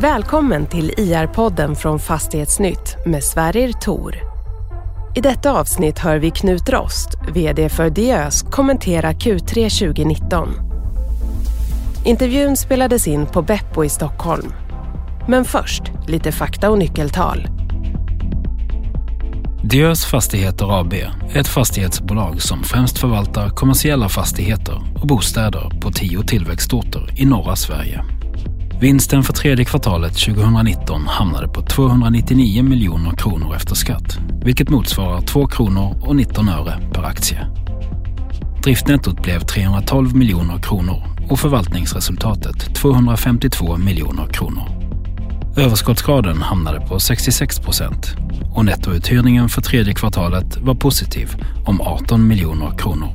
Välkommen till IR-podden från Fastighetsnytt med Sverrir Tor. I detta avsnitt hör vi Knut Rost, VD för Diös, kommentera Q3 2019. Intervjun spelades in på Beppo i Stockholm. Men först, lite fakta och nyckeltal. Diös Fastigheter AB är ett fastighetsbolag som främst förvaltar kommersiella fastigheter och bostäder på tio tillväxtorter i norra Sverige. Vinsten för tredje kvartalet 2019 hamnade på 299 miljoner kronor efter skatt, vilket motsvarar 2 kronor och 19 öre per aktie. Driftnettot blev 312 miljoner kronor och förvaltningsresultatet 252 miljoner kronor. Överskottsgraden hamnade på 66 procent och nettouthyrningen för tredje kvartalet var positiv om 18 miljoner kronor.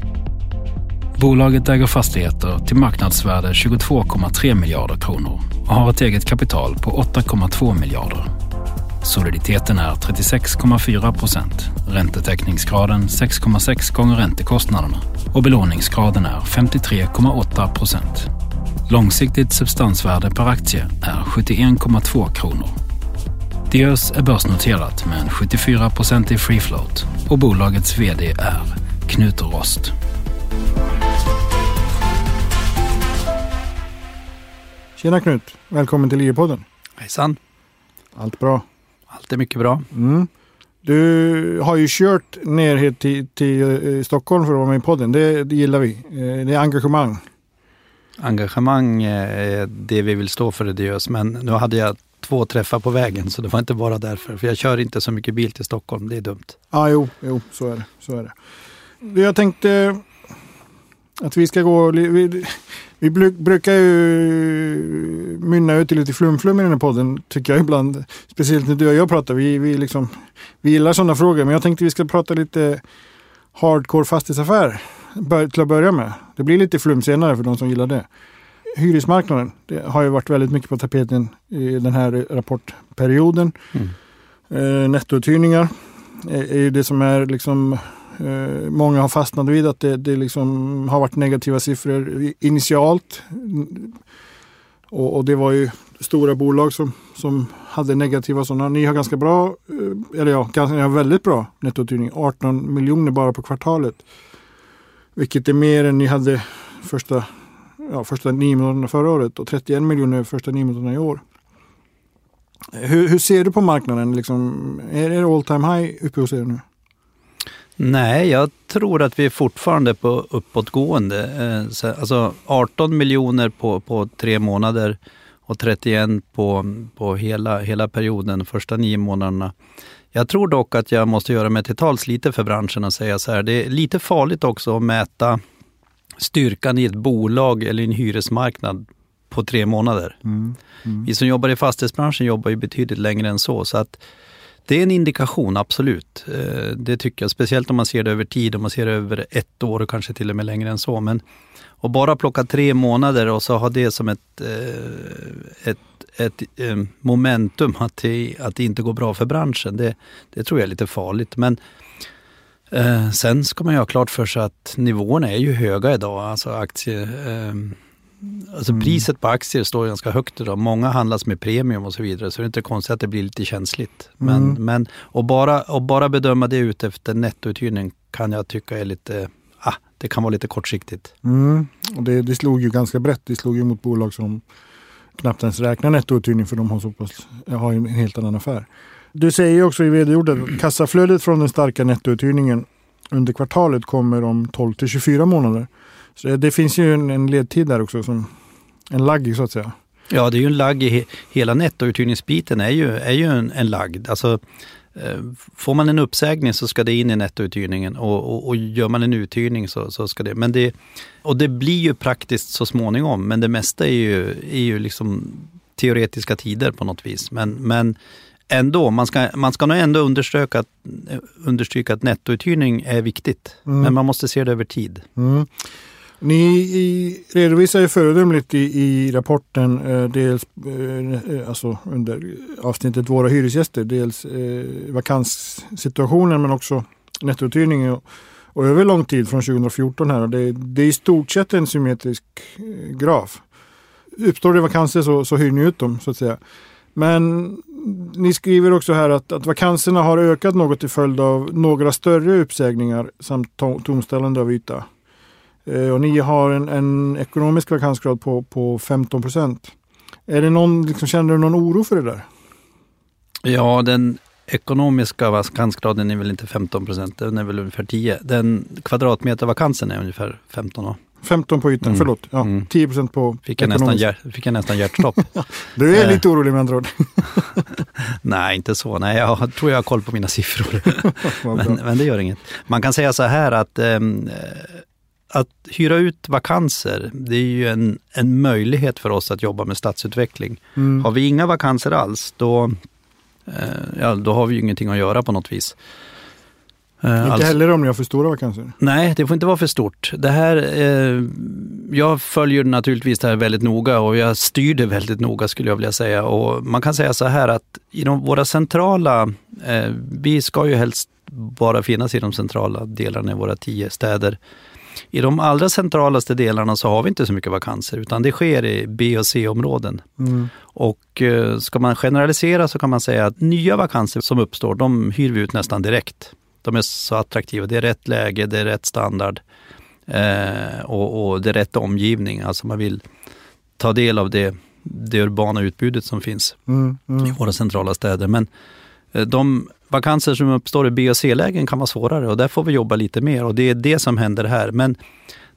Bolaget äger fastigheter till marknadsvärde 22,3 miljarder kronor och har ett eget kapital på 8,2 miljarder. Soliditeten är 36,4 procent, räntetäckningsgraden 6,6 gånger räntekostnaderna och belåningsgraden är 53,8 procent. Långsiktigt substansvärde per aktie är 71,2 kronor. Diös är börsnoterat med en 74% i free float och bolagets VD är Knut Rost. Tjena Knut, välkommen till IE-podden. Hejsan. Allt bra? Allt är mycket bra. Mm. Du har ju kört ner hit till, till eh, Stockholm för att vara med i podden. Det, det gillar vi. Eh, det är engagemang. Engagemang är det vi vill stå för i Diös, men nu hade jag två träffar på vägen så det var inte bara därför. För jag kör inte så mycket bil till Stockholm, det är dumt. Ja, ah, jo, jo så, är det, så är det. Jag tänkte att vi ska gå... Vi, vi brukar ju mynna ut i lite flumflum i den här podden, tycker jag ibland. Speciellt när du och jag pratar. Vi, vi, liksom, vi gillar sådana frågor, men jag tänkte vi ska prata lite hardcore fastighetsaffär till att börja med. Det blir lite flum senare för de som gillar det. Hyresmarknaden det har ju varit väldigt mycket på tapeten i den här rapportperioden. Mm. Eh, nettouthyrningar är, är det som är liksom Eh, många har fastnat vid att det, det liksom har varit negativa siffror initialt. Och, och, det var ju stora bolag som, som hade negativa sådana. Ni har ganska bra, eh, eller ja, ganska, ni har väldigt bra nettouthyrning. 18 miljoner bara på kvartalet. Vilket är mer än ni hade första, ja, första nio månaderna förra året och 31 miljoner första nio månaderna i år. Eh, hur, hur ser du på marknaden? Liksom, är det all time high uppe hos er nu? Nej, jag tror att vi är fortfarande på uppåtgående. Eh, alltså 18 miljoner på, på tre månader och 31 på, på hela, hela perioden, de första nio månaderna. Jag tror dock att jag måste göra mig till tals lite för branschen och säga så här, det är lite farligt också att mäta styrkan i ett bolag eller en hyresmarknad på tre månader. Mm. Mm. Vi som jobbar i fastighetsbranschen jobbar ju betydligt längre än så. så att det är en indikation, absolut. Eh, det tycker jag, speciellt om man ser det över tid, om man ser det över ett år och kanske till och med längre än så. Men att bara plocka tre månader och så ha det som ett, eh, ett, ett, eh, momentum att det, att det inte går bra för branschen, det, det tror jag är lite farligt. Men sen ska man ju ha klart för sig att nivåerna är ju höga idag. Alltså aktie, Alltså mm. priset på aktier står ganska högt idag. Många handlas med premium och så vidare, så det är inte konstigt att det blir lite känsligt. Men, mm. men och bara, och bara bedöma det ut efter nettouthyrning kan jag tycka är lite, ah, det kan vara lite kortsiktigt. Mm. Och det, det slog ju ganska brett. Det slog ju mot bolag som knappt ens räknar nettouthyrning för de har, så pass, har en helt annan affär. Du säger ju också i vd-ordet att kassaflödet från den starka nettouthyrningen under kvartalet kommer om 12 till 24 månader. Så det finns ju en, en ledtid där också, som en lagg så att säga. Ja, det är ju en lagg i hela nettouthyrningsbiten är ju, är ju en, en lagg. Alltså, eh, får man en uppsägning så ska det in i nettouthyrningen och, och, och gör man en uthyrning så, så ska det... Men det, och det blir ju praktiskt så småningom, men det mesta är ju, är ju liksom teoretiska tider på något vis. Men, men ändå, man ska, man ska nog ändå understryka att, understryka att nettouthyrning är viktigt. Mm. Men man måste se det över tid. Mm. Ni redovisar ju föredömligt i, i rapporten eh, dels eh, eh, alltså under avsnittet Våra hyresgäster, dels eh, vakanssituationen men också nettouthyrningen och, och över lång tid från 2014 här. Och det, det är i stort sett en symmetrisk eh, graf. Uppstår det vakanser så, så hyr ni ut dem så att säga. Men ni skriver också här att, att vakanserna har ökat något till följd av några större uppsägningar samt tomställande av yta. Eh, och ni har en, en ekonomisk vakansgrad på, på 15 procent. Är det någon, liksom, känner du någon oro för det där? Ja, den ekonomiska vakansgraden är väl inte 15 procent, den är väl ungefär 10. Den kvadratmetervakansen är ungefär 15. Då. 15 på ytan, Mm. förlåt. Ja, Mm. 10 procent på Fick jag, nästan, ekonomisk. hjär, fick jag nästan hjärtstopp. Du är Eh. lite orolig med andra ord. Nej, inte så. Nej, jag tror jag har koll på mina siffror. Men, men det gör inget. Man kan säga så här att eh, att hyra ut vakanser, det är ju en, en möjlighet för oss att jobba med stadsutveckling. Mm. Har vi inga vakanser alls, då, eh, ja, då har vi ju ingenting att göra på något vis. Eh, Inte alltså- heller om ni har för stora vakanser. Nej, det får inte vara för stort. Det här, eh, jag följer naturligtvis det här väldigt noga och jag styr det väldigt noga skulle jag vilja säga. Och man kan säga så här att i de, våra centrala, eh, vi ska ju helst bara finnas i de centrala delarna i våra tio städer. I de allra centralaste delarna så har vi inte så mycket vakanser utan det sker i B och C-områden. Mm. Och eh, ska man generalisera så kan man säga att nya vakanser som uppstår, de hyr vi ut nästan direkt. De är så attraktiva. Det är rätt läge, det är rätt standard eh, och, och det är rätt omgivning. Alltså man vill ta del av det, det urbana utbudet som finns Mm. i Mm. våra centrala städer. Men eh, de vakanser som uppstår i B och C-lägen kan vara svårare och där får vi jobba lite mer och det är det som händer här. Men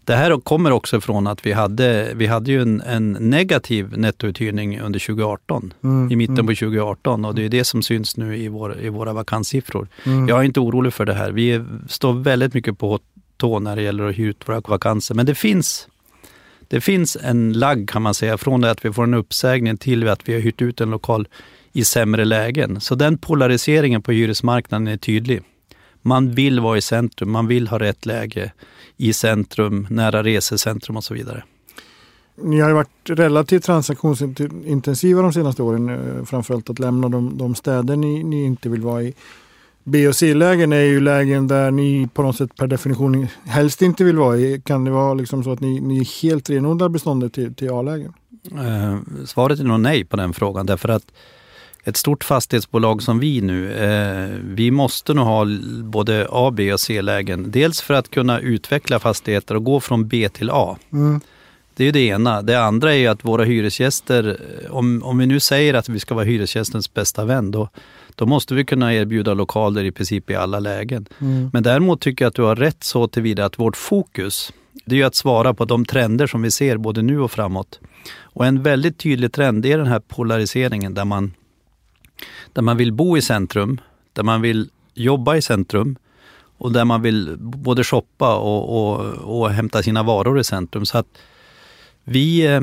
det här kommer också från att vi hade, vi hade ju en, en negativ nettouthyrning under 2018, Mm. i mitten Mm. på 2018 och det är det som syns nu i, vår, i våra vakanssiffror. Mm. Jag är inte orolig för det här. Vi står väldigt mycket på tå när det gäller att hyra ut våra vakanser. Men det finns, det finns en lagg kan man säga från det att vi får en uppsägning till att vi har hyrt ut en lokal i sämre lägen. Så den polariseringen på hyresmarknaden är tydlig. Man vill vara i centrum, man vill ha rätt läge i centrum, nära resecentrum och så vidare. Ni har ju varit relativt transaktionsintensiva de senaste åren. eh, Framförallt att lämna de, de städer ni, ni inte vill vara i. B och C-lägen är ju lägen där ni på något sätt per definition helst inte vill vara i. Kan det vara liksom så att ni, ni helt renodlar beståndet till, till A-lägen? Eh, svaret är nog nej på den frågan därför att ett stort fastighetsbolag som vi nu, eh, vi måste nog ha både A, B och C-lägen. Dels för att kunna utveckla fastigheter och gå från B till A. Mm. Det är ju det ena. Det andra är ju att våra hyresgäster, om, om vi nu säger att vi ska vara hyresgästens bästa vän, då, då måste vi kunna erbjuda lokaler i princip i alla lägen. Mm. Men däremot tycker jag att du har rätt så tillvida att vårt fokus, det är ju att svara på de trender som vi ser både nu och framåt. Och en väldigt tydlig trend är den här polariseringen där man, där man vill bo i centrum, där man vill jobba i centrum och där man vill både shoppa och, och, och hämta sina varor i centrum. Så att vi, eh,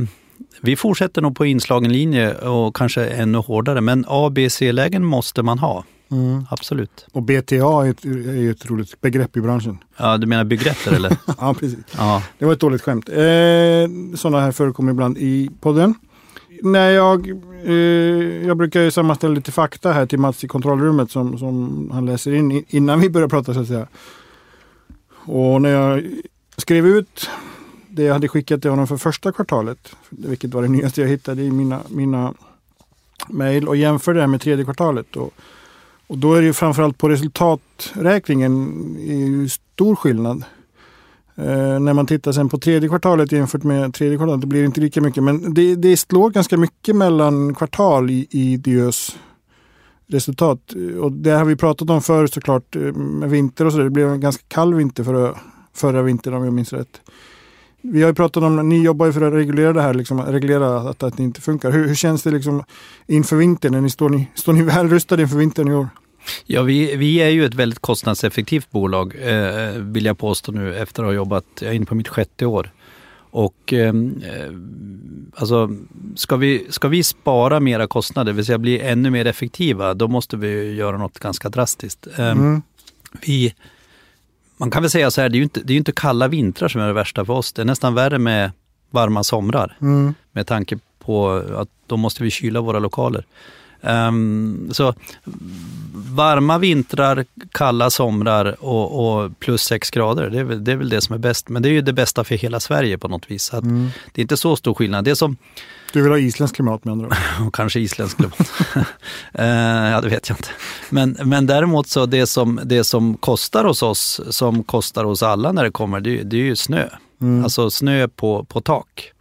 vi fortsätter nog på inslagen linje och kanske ännu hårdare, men A, B, C-lägen måste man ha. Mm. Absolut. Och BTA är ett, är ett roligt begrepp i branschen. Ja, du menar byggrätter eller? Ja, precis. Ja. Det var ett dåligt skämt. Eh, sådana här förekommer ibland i podden. När jag, eh, jag brukar ju sammanställa lite fakta här till Mats i kontrollrummet som, som han läser in innan vi börjar prata så att säga. Och när jag skrev ut det jag hade skickat till honom för första kvartalet, vilket var det nyaste jag hittade i mina, mina mejl och jämförde det här med tredje kvartalet. Och, och då är det ju framförallt på resultaträkningen är ju stor skillnad. Eh, när man tittar sen på tredje kvartalet jämfört med tredje kvartalet, det blir inte lika mycket. Men det, det slår ganska mycket mellan kvartal i, i Diös resultat. Eh, och det har vi pratat om förr såklart eh, med vinter och så. Det blev en ganska kall vinter förra, förra vintern om jag minns rätt. Vi har ju pratat om, ni jobbar ju för att reglera det här, liksom, reglera att, att det inte funkar. Hur, hur känns det liksom inför vintern? Ni står, ni, står ni väl rustade inför vintern i år? Ja, vi, vi är ju ett väldigt kostnadseffektivt bolag, eh, vill jag påstå nu efter att ha jobbat, jag är inne på mitt sjätte år. Och eh, alltså, ska vi, ska vi spara mera kostnader, det vill säga bli ännu mer effektiva, då måste vi göra något ganska drastiskt. Eh, Mm. vi, man kan väl säga så här, det är ju inte, det är inte kalla vintrar som är det värsta för oss, det är nästan värre med varma somrar Mm. med tanke på att då måste vi kyla våra lokaler. Um, så varma vintrar, kalla somrar och, och plus sex grader, det är, väl, det är väl det som är bäst. Men det är ju det bästa för hela Sverige på något vis. Mm. Det är inte så stor skillnad. Det som, Du vill ha isländsk klimat med andra ord? och kanske isländsk klimat. Eh, ja, det vet jag inte. Men, men däremot så det som, det som kostar hos oss, som kostar hos alla när det kommer, det, det är ju snö. Mm. Alltså snö på, på tak.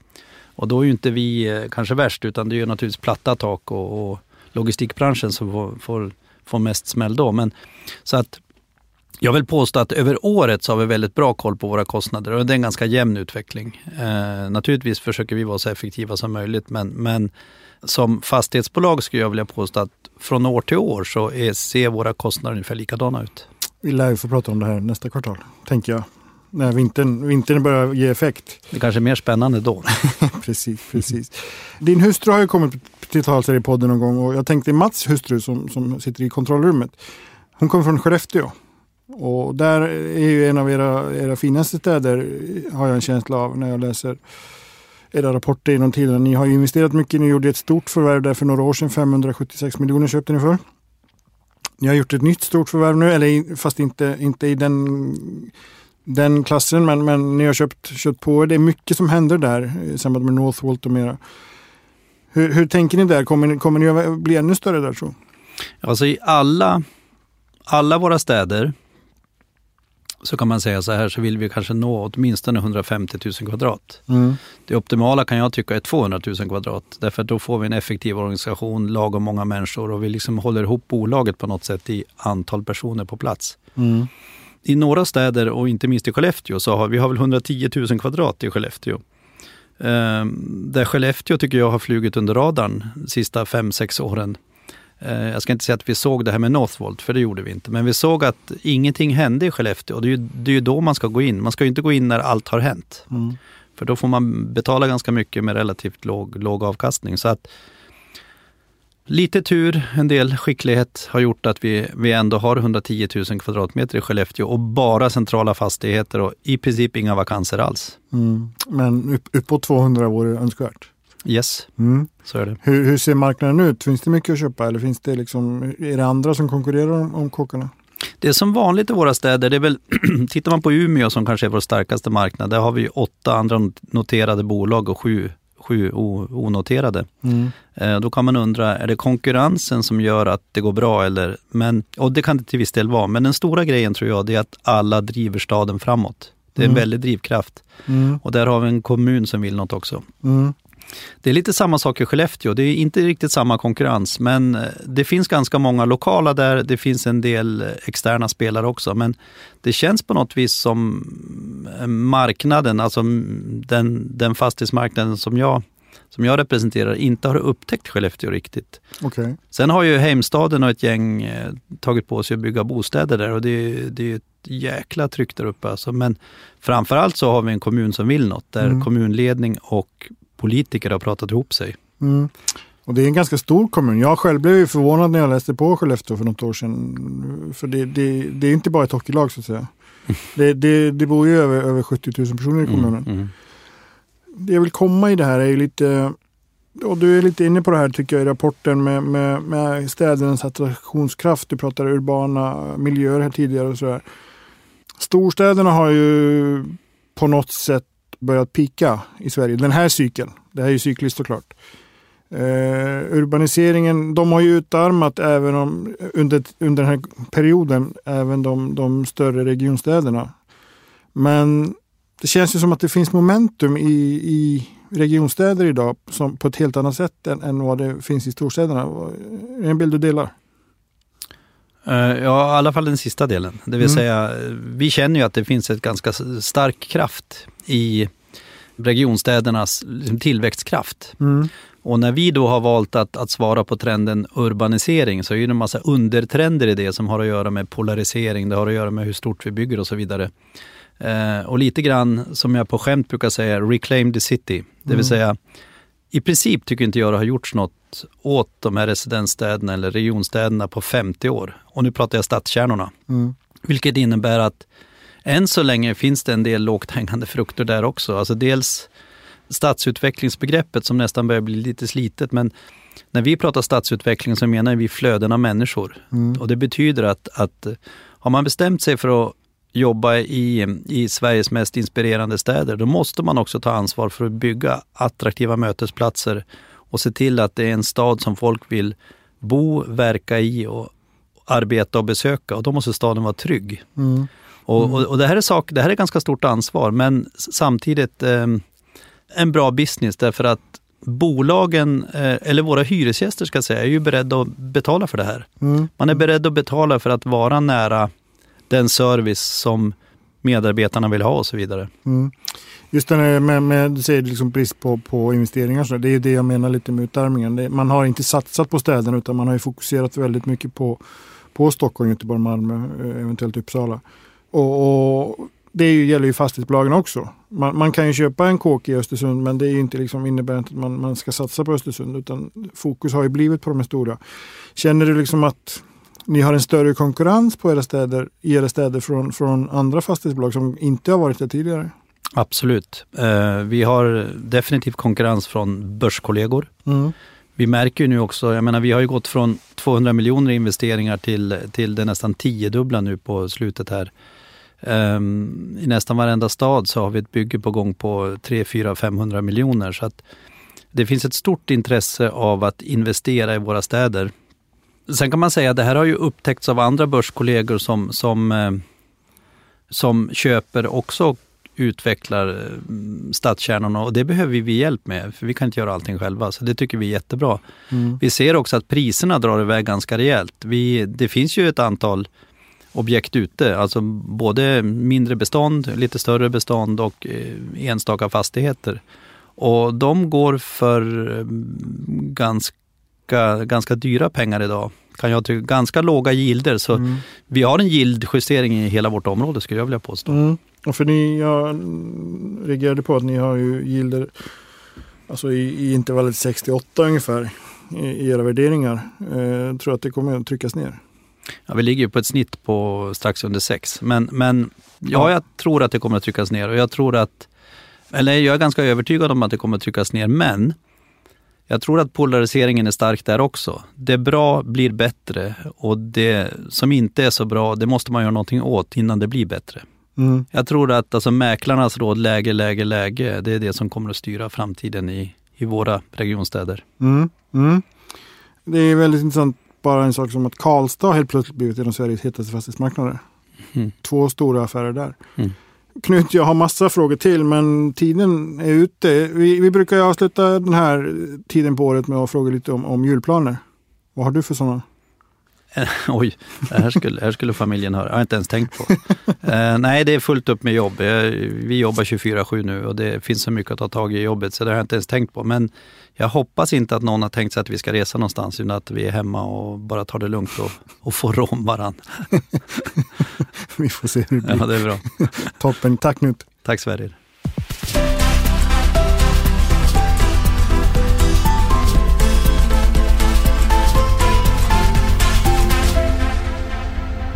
Och då är ju inte vi eh, kanske värst, utan det är ju naturligtvis platta tak och, och logistikbranschen som får, får, får mest smäll då. Men, så att jag vill påstå att över året så har vi väldigt bra koll på våra kostnader och det är en ganska jämn utveckling. Eh, naturligtvis försöker vi vara så effektiva som möjligt men, men som fastighetsbolag skulle jag vilja påstå att från år till år så är, ser våra kostnader ungefär likadana ut. Vi lär ju få prata om det här nästa kvartal, tänker jag. När vintern, vintern börjar ge effekt. Det kanske är mer spännande då. precis, precis. Din hustru har ju kommit till tals här i podden någon gång och jag tänkte Mats hustru som, som sitter i kontrollrummet. Hon kommer från Skellefteå. Och där är ju en av era, era finaste städer har jag en känsla av när jag läser era rapporter genom tiderna. Ni har ju investerat mycket. Ni gjorde ett stort förvärv där för några år sedan. 576 miljoner köpte ni för. Ni har gjort ett nytt stort förvärv nu, eller fast inte, inte i den, den klassen, men, men ni har köpt, köpt på er. Det är mycket som händer där i samband med Northvolt och mera. Hur, hur tänker ni där? Kommer kommer ni bli ännu större där så? Alltså i alla, alla våra städer så kan man säga så här så vill vi kanske nå åtminstone 150 000 kvadrat. Mm. Det optimala kan jag tycka är 200 000 kvadrat. Därför att då får vi en effektiv organisation, lagom många människor och vi liksom håller ihop bolaget på något sätt i antal personer på plats. Mm. I några städer och inte minst i Skellefteå så har vi har väl 110 000 kvadrat i Skellefteå. Ehm, där Skellefteå tycker jag har flugit under radarn de sista fem sex åren. Eh, jag ska inte säga att vi såg det här med Northvolt, för det gjorde vi inte. Men vi såg att ingenting hände i Skellefteå. Och det är ju, det är då man ska gå in. Man ska ju inte gå in när allt har hänt. Mm. För då får man betala ganska mycket med relativt låg, låg avkastning. Så att lite tur, en del skicklighet har gjort att vi, vi ändå har 110 000 kvadratmeter i Skellefteå och bara centrala fastigheter och i princip inga vakanser alls. Mm. Men upp, uppåt 200 vore önskvärt. Yes, Mm. så är det. Hur, hur ser marknaden ut? Finns det mycket att köpa eller finns det liksom, är det andra som konkurrerar om, om kåkarna? Det är som vanligt i våra städer, det är väl, tittar man på Umeå som kanske är vår starkaste marknad, där har vi åtta andra noterade bolag och sju, sju onoterade. Mm. Eh, Då kan man undra, är det konkurrensen som gör att det går bra? Eller, men, och det kan det till viss del vara, men den stora grejen tror jag det är att alla driver staden framåt. Det är en Mm. väldig drivkraft. Mm. Och där har vi en kommun som vill något också. Mm. Det är lite samma sak i Skellefteå. Det är inte riktigt samma konkurrens, men eh, det finns ganska många lokala där. Det finns en del eh, externa spelare också, men det känns på något vis som eh, marknaden, alltså mm, den, den fastighetsmarknaden som jag, som jag representerar, inte har upptäckt Skellefteå riktigt. Okej. Sen har ju Heimstaden och ett gäng eh, tagit på sig att bygga bostäder där och det, är- det är ett jäkla tryck där uppe. Alltså. Men framförallt så har vi en kommun som vill något, där Mm. kommunledning och politiker har pratat ihop sig. Mm. Och det är en ganska stor kommun. Jag själv blev ju förvånad när jag läste på Skellefteå för något år sedan. För det, det, det är inte bara ett hockeylag så att säga. Det, det, det bor ju över, över 70 000 personer i kommunen. Mm, mm. Det jag vill komma i det här är ju lite, och du är lite inne på det här tycker jag i rapporten med, med, med städernas attraktionskraft. Du pratade urbana miljöer här tidigare och sådär. Storstäderna har ju på något sätt börjat pika i Sverige. Den här cykeln. Det här är ju cykliskt såklart. Eh, urbaniseringen, de har ju utarmat även om, under, under den här perioden även de, de större regionstäderna. Men det känns ju som att det finns momentum i, i regionstäder idag som, på ett helt annat sätt än, än vad det finns i storstäderna. Är det en bild du delar? Eh, Ja, i alla fall den sista delen. Det vill Mm. säga, vi känner ju att det finns ett ganska stark kraft i regionstädernas liksom, tillväxtkraft. Mm. Och när vi då har valt att, att svara på trenden urbanisering så är det en massa undertrender i det som har att göra med polarisering, det har att göra med hur stort vi bygger och så vidare. Eh, och lite grann som jag på skämt brukar säga, reclaim the city. Det vill Mm. säga, i princip tycker inte jag det har gjorts något åt de här residensstäderna eller regionstäderna på 50 år. Och nu pratar jag stadskärnorna. Mm. Vilket innebär att än så länge finns det en del lågt hängande frukter där också. Alltså dels stadsutvecklingsbegreppet som nästan börjar bli lite slitet men när vi pratar stadsutveckling så menar vi flöden av människor. Mm. Och det betyder att, att har man bestämt sig för att jobba i, i Sveriges mest inspirerande städer, då måste man också ta ansvar för att bygga attraktiva mötesplatser och se till att det är en stad som folk vill bo, verka i och arbeta och besöka. Och då måste staden vara trygg. Mm. Och, och, och, det, här är sak, det här är ganska stort ansvar, men samtidigt eh, en bra business därför att bolagen, eh, eller våra hyresgäster ska jag säga, är ju beredda att betala för det här. Mm. Man är beredd att betala för att vara nära den service som medarbetarna vill ha och så vidare. Mm. Just det här med, med du säger liksom brist på, på investeringar, så det är det jag menar lite med utarmningen. Det, man har inte satsat på städerna utan man har fokuserat väldigt mycket på, på Stockholm, Göteborg, Malmö, eh, eventuellt Uppsala. Och, och det gäller ju fastighetsbolagen också. Man, man, kan ju köpa en kåk i Östersund men det är ju inte liksom innebär inte att man, man ska satsa på Östersund utan fokus har ju blivit på de stora. Känner du liksom att ni har en större konkurrens på era städer, i era städer från, från andra fastighetsbolag som inte har varit där tidigare? Absolut. Eh, vi har definitivt konkurrens från börskollegor. Mm. Vi märker ju nu också, jag menar vi har ju gått från 200 miljoner investeringar till, till det nästan tiodubbla nu på slutet här. Um, I nästan varenda stad så har vi ett bygge på gång på 3, 4, 500 miljoner. Så att det finns ett stort intresse av att investera i våra städer. Sen kan man säga att det här har ju upptäckts av andra börskollegor som, som, eh, som köper också utvecklar eh, stadskärnorna och det behöver vi hjälp med för vi kan inte göra allting själva. Så det tycker vi är jättebra. Mm. Vi ser också att priserna drar iväg ganska rejält. Vi, det finns ju ett antal objekt ute, alltså både mindre bestånd, lite större bestånd och eh, enstaka fastigheter. Och de går för eh, ganska, ganska dyra pengar idag. Kan jag tycka. Ganska låga gilder. Så mm. vi har en gildjustering i hela vårt område skulle jag vilja påstå. Mm. Och för ni, jag reagerade på att ni har ju gilder alltså i, i intervallet 68 ungefär i, i era värderingar. Eh, tror att det kommer att tryckas ner? Ja, vi ligger på ett snitt på strax under 6. Men, men ja, jag tror att det kommer att tryckas ner och jag tror att, eller jag är ganska övertygad om att det kommer att tryckas ner, men jag tror att polariseringen är stark där också. Det bra blir bättre och det som inte är så bra, det måste man göra någonting åt innan det blir bättre. Mm. Jag tror att alltså, mäklarnas råd läge, läge, läge, det är det som kommer att styra framtiden i, i våra regionstäder. Mm. Mm. Det är väldigt intressant, bara en sak som att Karlstad helt plötsligt blivit en av Sveriges hetaste fastighetsmarknader. Mm. Två stora affärer där. Knut, jag har massa frågor till men tiden är ute. Vi, vi brukar avsluta den här tiden på året med att fråga lite om, om julplaner. Vad har du för sådana? Oj, det här skulle, här skulle familjen höra. Jag har inte ens tänkt på. uh, nej, det är fullt upp med jobb. Vi jobbar 24-7 nu och det finns så mycket att ta tag i i jobbet så det har jag inte ens tänkt på. Men jag hoppas inte att någon har tänkt sig att vi ska resa någonstans utan att vi är hemma och bara tar det lugnt och, och får om varandra. vi får se hur det blir. Ja, det är bra. Toppen. Tack Knut. Tack Sverrir.